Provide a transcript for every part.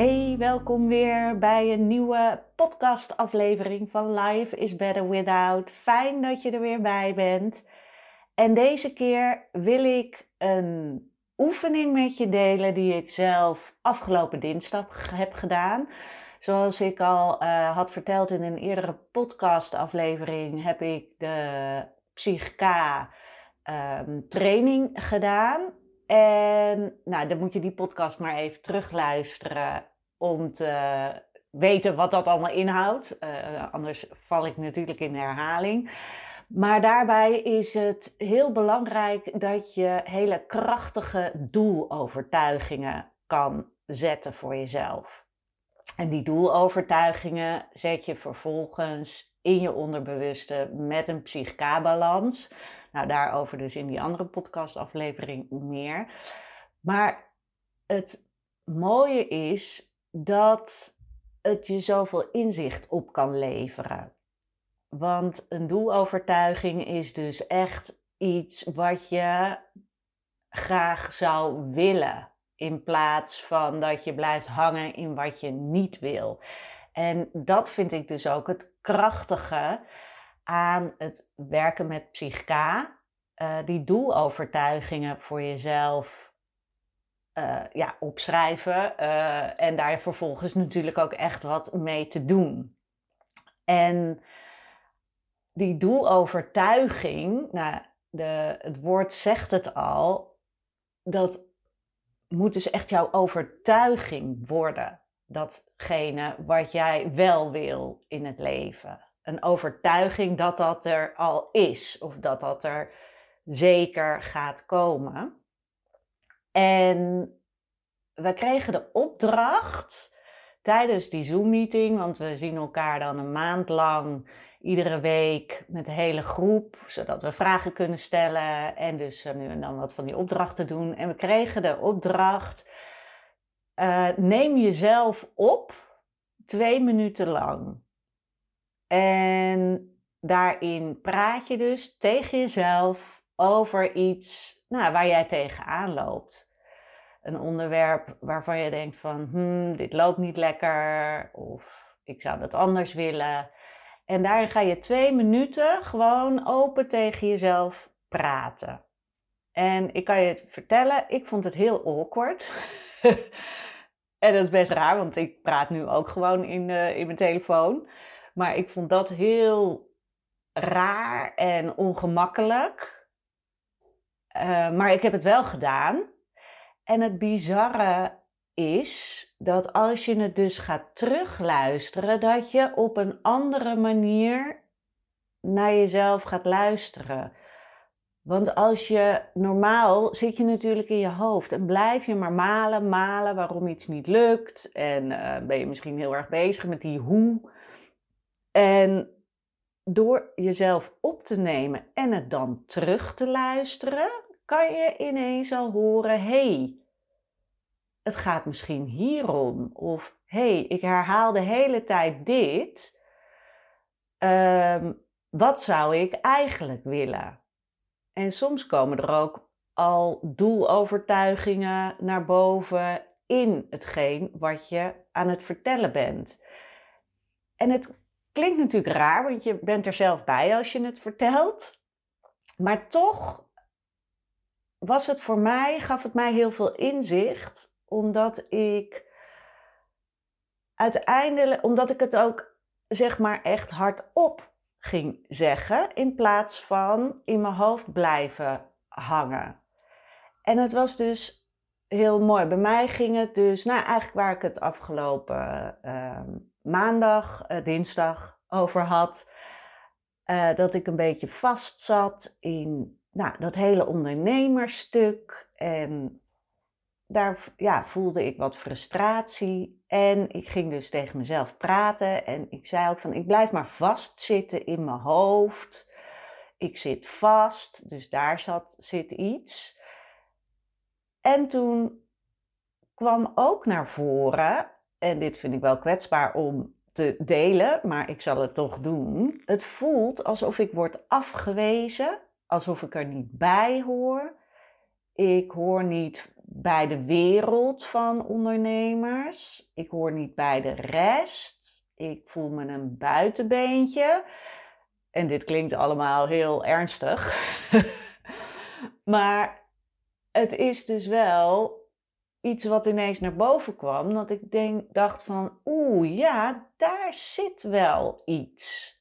Hey, welkom weer bij een nieuwe podcastaflevering van Life is Better Without. Fijn dat je er weer bij bent. En deze keer wil ik een oefening met je delen die ik zelf afgelopen dinsdag heb gedaan. Zoals ik al uh, had verteld in een eerdere podcastaflevering, heb ik de Psychica um, training gedaan. En nou, dan moet je die podcast maar even terugluisteren om te weten wat dat allemaal inhoudt. Uh, anders val ik natuurlijk in herhaling. Maar daarbij is het heel belangrijk dat je hele krachtige doelovertuigingen kan zetten voor jezelf. En die doelovertuigingen zet je vervolgens in je onderbewuste met een psychica-balans. Nou, daarover dus in die andere podcastaflevering meer. Maar het mooie is dat het je zoveel inzicht op kan leveren. Want een doelovertuiging is dus echt iets wat je graag zou willen. In plaats van dat je blijft hangen in wat je niet wil. En dat vind ik dus ook het krachtige aan het werken met psychica. Uh, die doelovertuigingen voor jezelf uh, ja, opschrijven. Uh, en daar vervolgens natuurlijk ook echt wat mee te doen. En die doelovertuiging, nou, de, het woord zegt het al, dat moet dus echt jouw overtuiging worden. Datgene wat jij wel wil in het leven. Een overtuiging dat dat er al is, of dat dat er zeker gaat komen. En we kregen de opdracht tijdens die Zoom-meeting, want we zien elkaar dan een maand lang iedere week met de hele groep, zodat we vragen kunnen stellen en dus nu en dan wat van die opdrachten doen. En we kregen de opdracht: uh, neem jezelf op twee minuten lang. En daarin praat je dus tegen jezelf over iets nou, waar jij tegenaan loopt. Een onderwerp waarvan je denkt van, hmm, dit loopt niet lekker of ik zou dat anders willen. En daarin ga je twee minuten gewoon open tegen jezelf praten. En ik kan je vertellen, ik vond het heel awkward. en dat is best raar, want ik praat nu ook gewoon in, uh, in mijn telefoon. Maar ik vond dat heel raar en ongemakkelijk. Uh, maar ik heb het wel gedaan. En het bizarre is dat als je het dus gaat terugluisteren, dat je op een andere manier naar jezelf gaat luisteren. Want als je normaal zit je natuurlijk in je hoofd en blijf je maar malen, malen waarom iets niet lukt. En uh, ben je misschien heel erg bezig met die hoe. En door jezelf op te nemen en het dan terug te luisteren, kan je ineens al horen: hey, het gaat misschien hierom. Of hey, ik herhaal de hele tijd dit. Um, wat zou ik eigenlijk willen? En soms komen er ook al doelovertuigingen naar boven in hetgeen wat je aan het vertellen bent. En het klinkt natuurlijk raar, want je bent er zelf bij als je het vertelt. Maar toch was het voor mij, gaf het mij heel veel inzicht omdat ik uiteindelijk, omdat ik het ook zeg maar echt hardop ging zeggen, in plaats van in mijn hoofd blijven hangen. En het was dus heel mooi. Bij mij ging het dus, nou eigenlijk waar ik het afgelopen uh, maandag, uh, dinsdag over had, uh, dat ik een beetje vast zat in nou, dat hele ondernemerstuk. En daar ja, voelde ik wat frustratie. En ik ging dus tegen mezelf praten. En ik zei ook van, ik blijf maar vastzitten in mijn hoofd. Ik zit vast, dus daar zat, zit iets. En toen kwam ook naar voren, en dit vind ik wel kwetsbaar om te delen, maar ik zal het toch doen. Het voelt alsof ik word afgewezen, alsof ik er niet bij hoor. Ik hoor niet bij de wereld van ondernemers. Ik hoor niet bij de rest. Ik voel me een buitenbeentje. En dit klinkt allemaal heel ernstig. maar het is dus wel iets wat ineens naar boven kwam. Dat ik denk, dacht van, oeh ja, daar zit wel iets.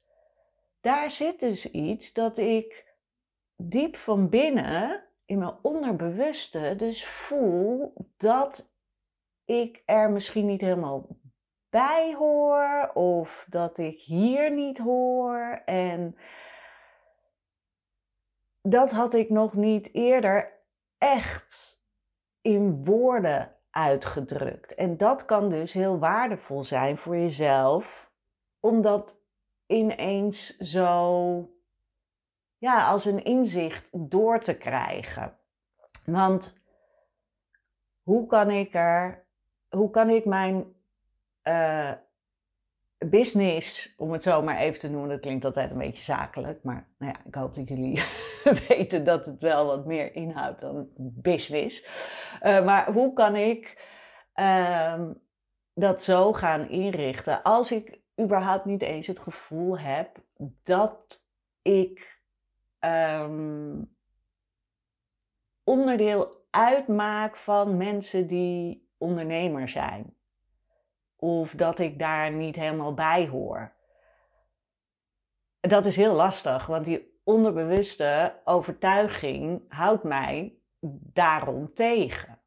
Daar zit dus iets dat ik diep van binnen in mijn onderbewuste dus voel dat ik er misschien niet helemaal bij hoor of dat ik hier niet hoor. En dat had ik nog niet eerder echt in woorden uitgedrukt. En dat kan dus heel waardevol zijn voor jezelf, omdat ineens zo ja, als een inzicht door te krijgen. Want hoe kan ik er, hoe kan ik mijn uh, business, om het zo maar even te noemen, dat klinkt altijd een beetje zakelijk, maar nou ja, ik hoop dat jullie weten dat het wel wat meer inhoudt dan business. Uh, maar hoe kan ik uh, dat zo gaan inrichten als ik überhaupt niet eens het gevoel heb dat ik um, onderdeel uitmaak van mensen die ondernemer zijn. Of dat ik daar niet helemaal bij hoor. Dat is heel lastig, want die onderbewuste overtuiging houdt mij daarom tegen.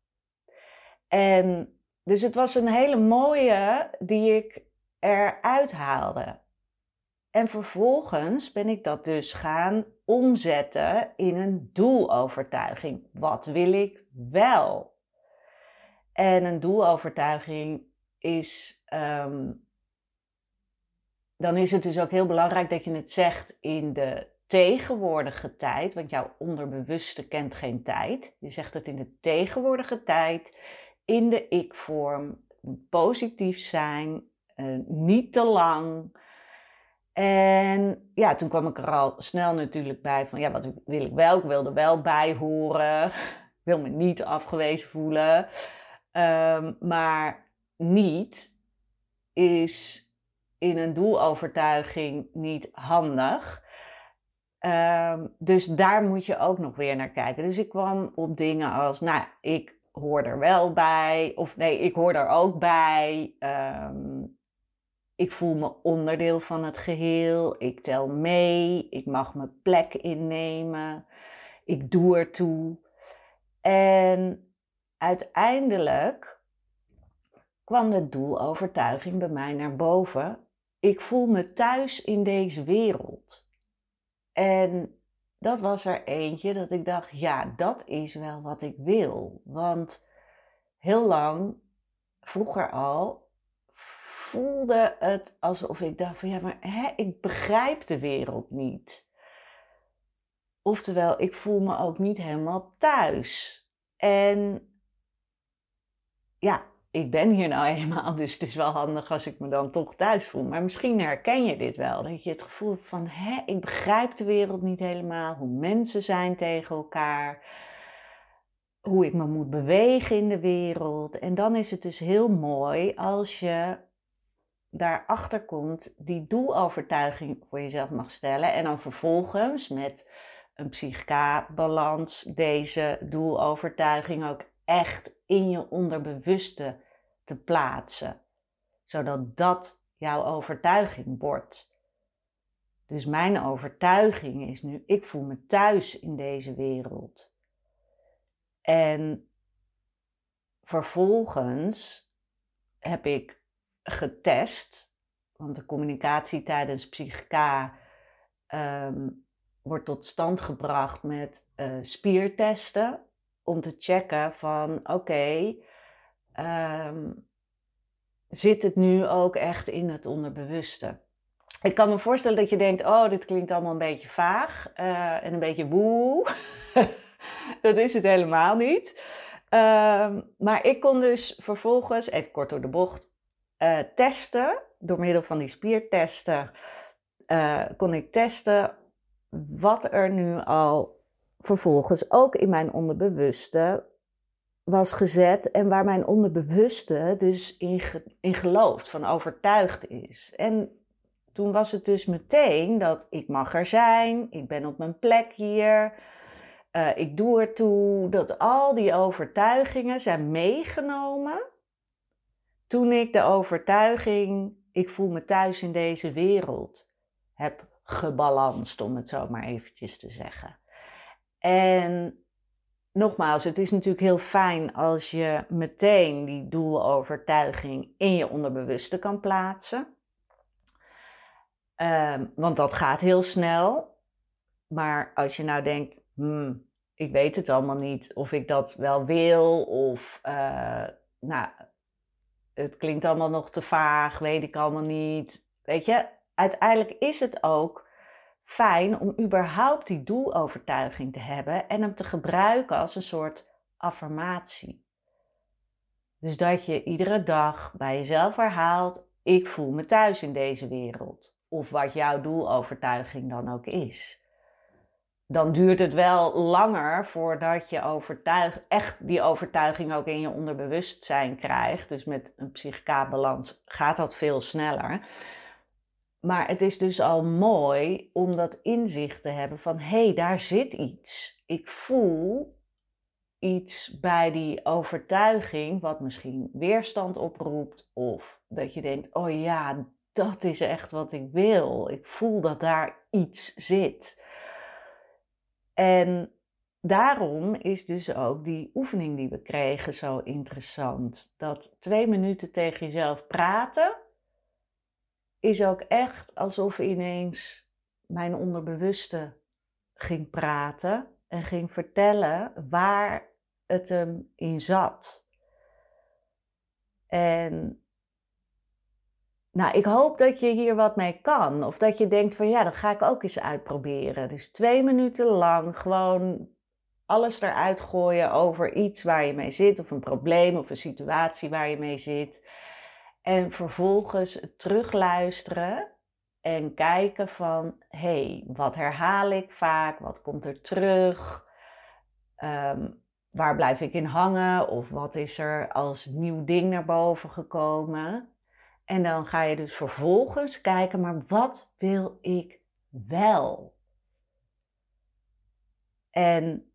En dus het was een hele mooie die ik eruit haalde. En vervolgens ben ik dat dus gaan omzetten in een doelovertuiging. Wat wil ik wel? En een doelovertuiging is. Um, dan is het dus ook heel belangrijk dat je het zegt in de tegenwoordige tijd, want jouw onderbewuste kent geen tijd. Je zegt het in de tegenwoordige tijd, in de ik-vorm, positief zijn, uh, niet te lang. En ja, toen kwam ik er al snel natuurlijk bij van, ja, wat wil ik wel? Ik wilde wel bij horen. Ik wil me niet afgewezen voelen. Um, maar niet is in een doelovertuiging niet handig. Um, dus daar moet je ook nog weer naar kijken. Dus ik kwam op dingen als, nou, ik hoor er wel bij. Of nee, ik hoor er ook bij. Um, ik voel me onderdeel van het geheel. Ik tel mee. Ik mag mijn plek innemen. Ik doe ertoe. En uiteindelijk kwam de doelovertuiging bij mij naar boven. Ik voel me thuis in deze wereld. En dat was er eentje dat ik dacht, ja, dat is wel wat ik wil. Want heel lang, vroeger al, voelde het alsof ik dacht van ja, maar hè, ik begrijp de wereld niet. Oftewel, ik voel me ook niet helemaal thuis. En ja, ik ben hier nou eenmaal, dus het is wel handig als ik me dan toch thuis voel. Maar misschien herken je dit wel, dat je het gevoel hebt van hè, ik begrijp de wereld niet helemaal, hoe mensen zijn tegen elkaar, hoe ik me moet bewegen in de wereld. En dan is het dus heel mooi als je daarachter komt, die doelovertuiging voor jezelf mag stellen. En dan vervolgens met een psychica-balans deze doelovertuiging ook echt in je onderbewuste te plaatsen. Zodat dat jouw overtuiging wordt. Dus mijn overtuiging is nu, ik voel me thuis in deze wereld. En vervolgens heb ik getest, want de communicatie tijdens Psychica ehm, wordt tot stand gebracht met uh, spiertesten om te checken van oké, ehm, zit het nu ook echt in het onderbewuste? Ik kan me voorstellen dat je denkt, oh, dit klinkt allemaal een beetje vaag uh, en een beetje woe. dat is het helemaal niet. Ehm, maar ik kon dus vervolgens, even kort door de bocht, uh, testen. Door middel van die spiertesten uh, kon ik testen wat er nu al vervolgens ook in mijn onderbewuste was gezet en waar mijn onderbewuste dus in, in gelooft, van overtuigd is. En toen was het dus meteen dat ik mag er zijn, ik ben op mijn plek hier, uh, ik doe ertoe, dat al die overtuigingen zijn meegenomen toen ik de overtuiging, ik voel me thuis in deze wereld, heb gebalanst, om het zo maar eventjes te zeggen. En nogmaals, het is natuurlijk heel fijn als je meteen die doelovertuiging in je onderbewuste kan plaatsen. Um, want dat gaat heel snel. Maar als je nou denkt, hmm, ik weet het allemaal niet, of ik dat wel wil, of uh, nou, het klinkt allemaal nog te vaag, weet ik allemaal niet. Weet je, uiteindelijk is het ook fijn om überhaupt die doelovertuiging te hebben en hem te gebruiken als een soort affirmatie. Dus dat je iedere dag bij jezelf herhaalt: ik voel me thuis in deze wereld. Of wat jouw doelovertuiging dan ook is. Dan duurt het wel langer voordat je overtuig, echt die overtuiging ook in je onderbewustzijn krijgt. Dus met een psychica-balans gaat dat veel sneller. Maar het is dus al mooi om dat inzicht te hebben van hé, hey, daar zit iets. Ik voel iets bij die overtuiging wat misschien weerstand oproept of dat je denkt, oh ja, dat is echt wat ik wil. Ik voel dat daar iets zit. En daarom is dus ook die oefening die we kregen zo interessant. Dat twee minuten tegen jezelf praten is ook echt alsof ineens mijn onderbewuste ging praten en ging vertellen waar het hem in zat. En nou, ik hoop dat je hier wat mee kan. Of dat je denkt van ja, dat ga ik ook eens uitproberen. Dus twee minuten lang gewoon alles eruit gooien over iets waar je mee zit. Of een probleem of een situatie waar je mee zit. En vervolgens terugluisteren en kijken van, hé, hey, wat herhaal ik vaak? Wat komt er terug? Ehm, waar blijf ik in hangen? Of wat is er als nieuw ding naar boven gekomen? En dan ga je dus vervolgens kijken, maar wat wil ik wel? En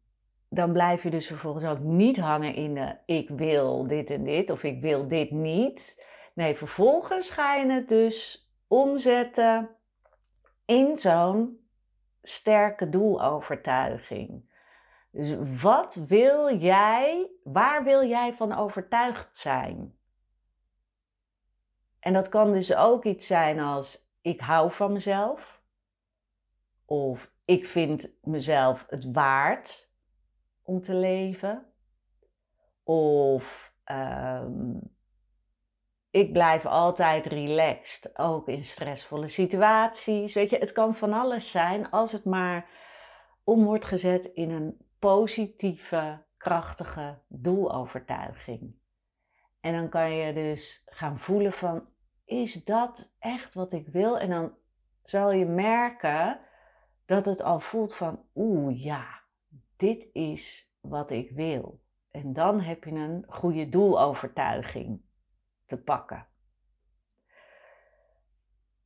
dan blijf je dus vervolgens ook niet hangen in de ik wil dit en dit of ik wil dit niet. Nee, vervolgens ga je het dus omzetten in zo'n sterke doelovertuiging. Dus wat wil jij, waar wil jij van overtuigd zijn? En dat kan dus ook iets zijn als ik hou van mezelf. Of ik vind mezelf het waard om te leven. Of um, ik blijf altijd relaxed, ook in stressvolle situaties. Weet je, het kan van alles zijn als het maar om wordt gezet in een positieve, krachtige doelovertuiging. En dan kan je dus gaan voelen van, is dat echt wat ik wil? En dan zal je merken dat het al voelt van, oeh ja, dit is wat ik wil. En dan heb je een goede doelovertuiging te pakken.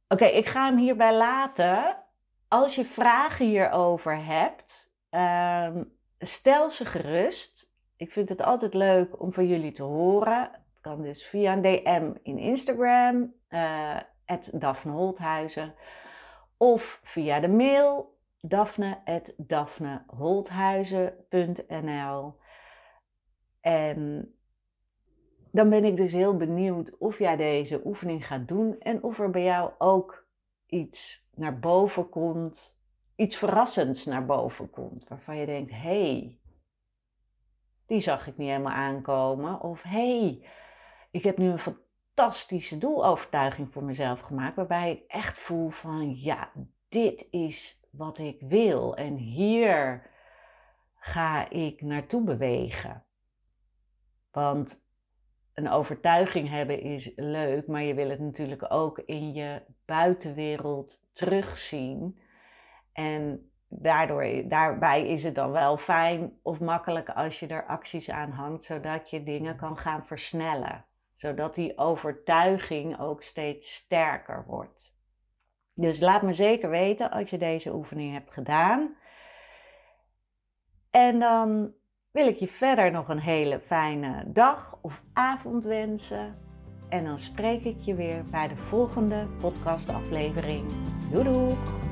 Oké, ik ga hem hierbij laten. Als je vragen hierover hebt, ehm, stel ze gerust. Ik vind het altijd leuk om van jullie te horen. Het kan dus via een DM in Instagram, uh, Daphne Holthuizen. Of via de mail, daphne.daphneholthuizen.nl En dan ben ik dus heel benieuwd of jij deze oefening gaat doen en of er bij jou ook iets naar boven komt, iets verrassends naar boven komt, waarvan je denkt: hé, hey, die zag ik niet helemaal aankomen. Of hé, hey, ik heb nu een fantastische doelovertuiging voor mezelf gemaakt, waarbij ik echt voel van ja, dit is wat ik wil en hier ga ik naartoe bewegen. Want een overtuiging hebben is leuk, maar je wil het natuurlijk ook in je buitenwereld terugzien. En daardoor, daarbij is het dan wel fijn of makkelijk als je er acties aan hangt, zodat je dingen kan gaan versnellen. Zodat die overtuiging ook steeds sterker wordt. Dus laat me zeker weten als je deze oefening hebt gedaan. En dan wil ik je verder nog een hele fijne dag of avond wensen. En dan spreek ik je weer bij de volgende podcastaflevering. Doei doei!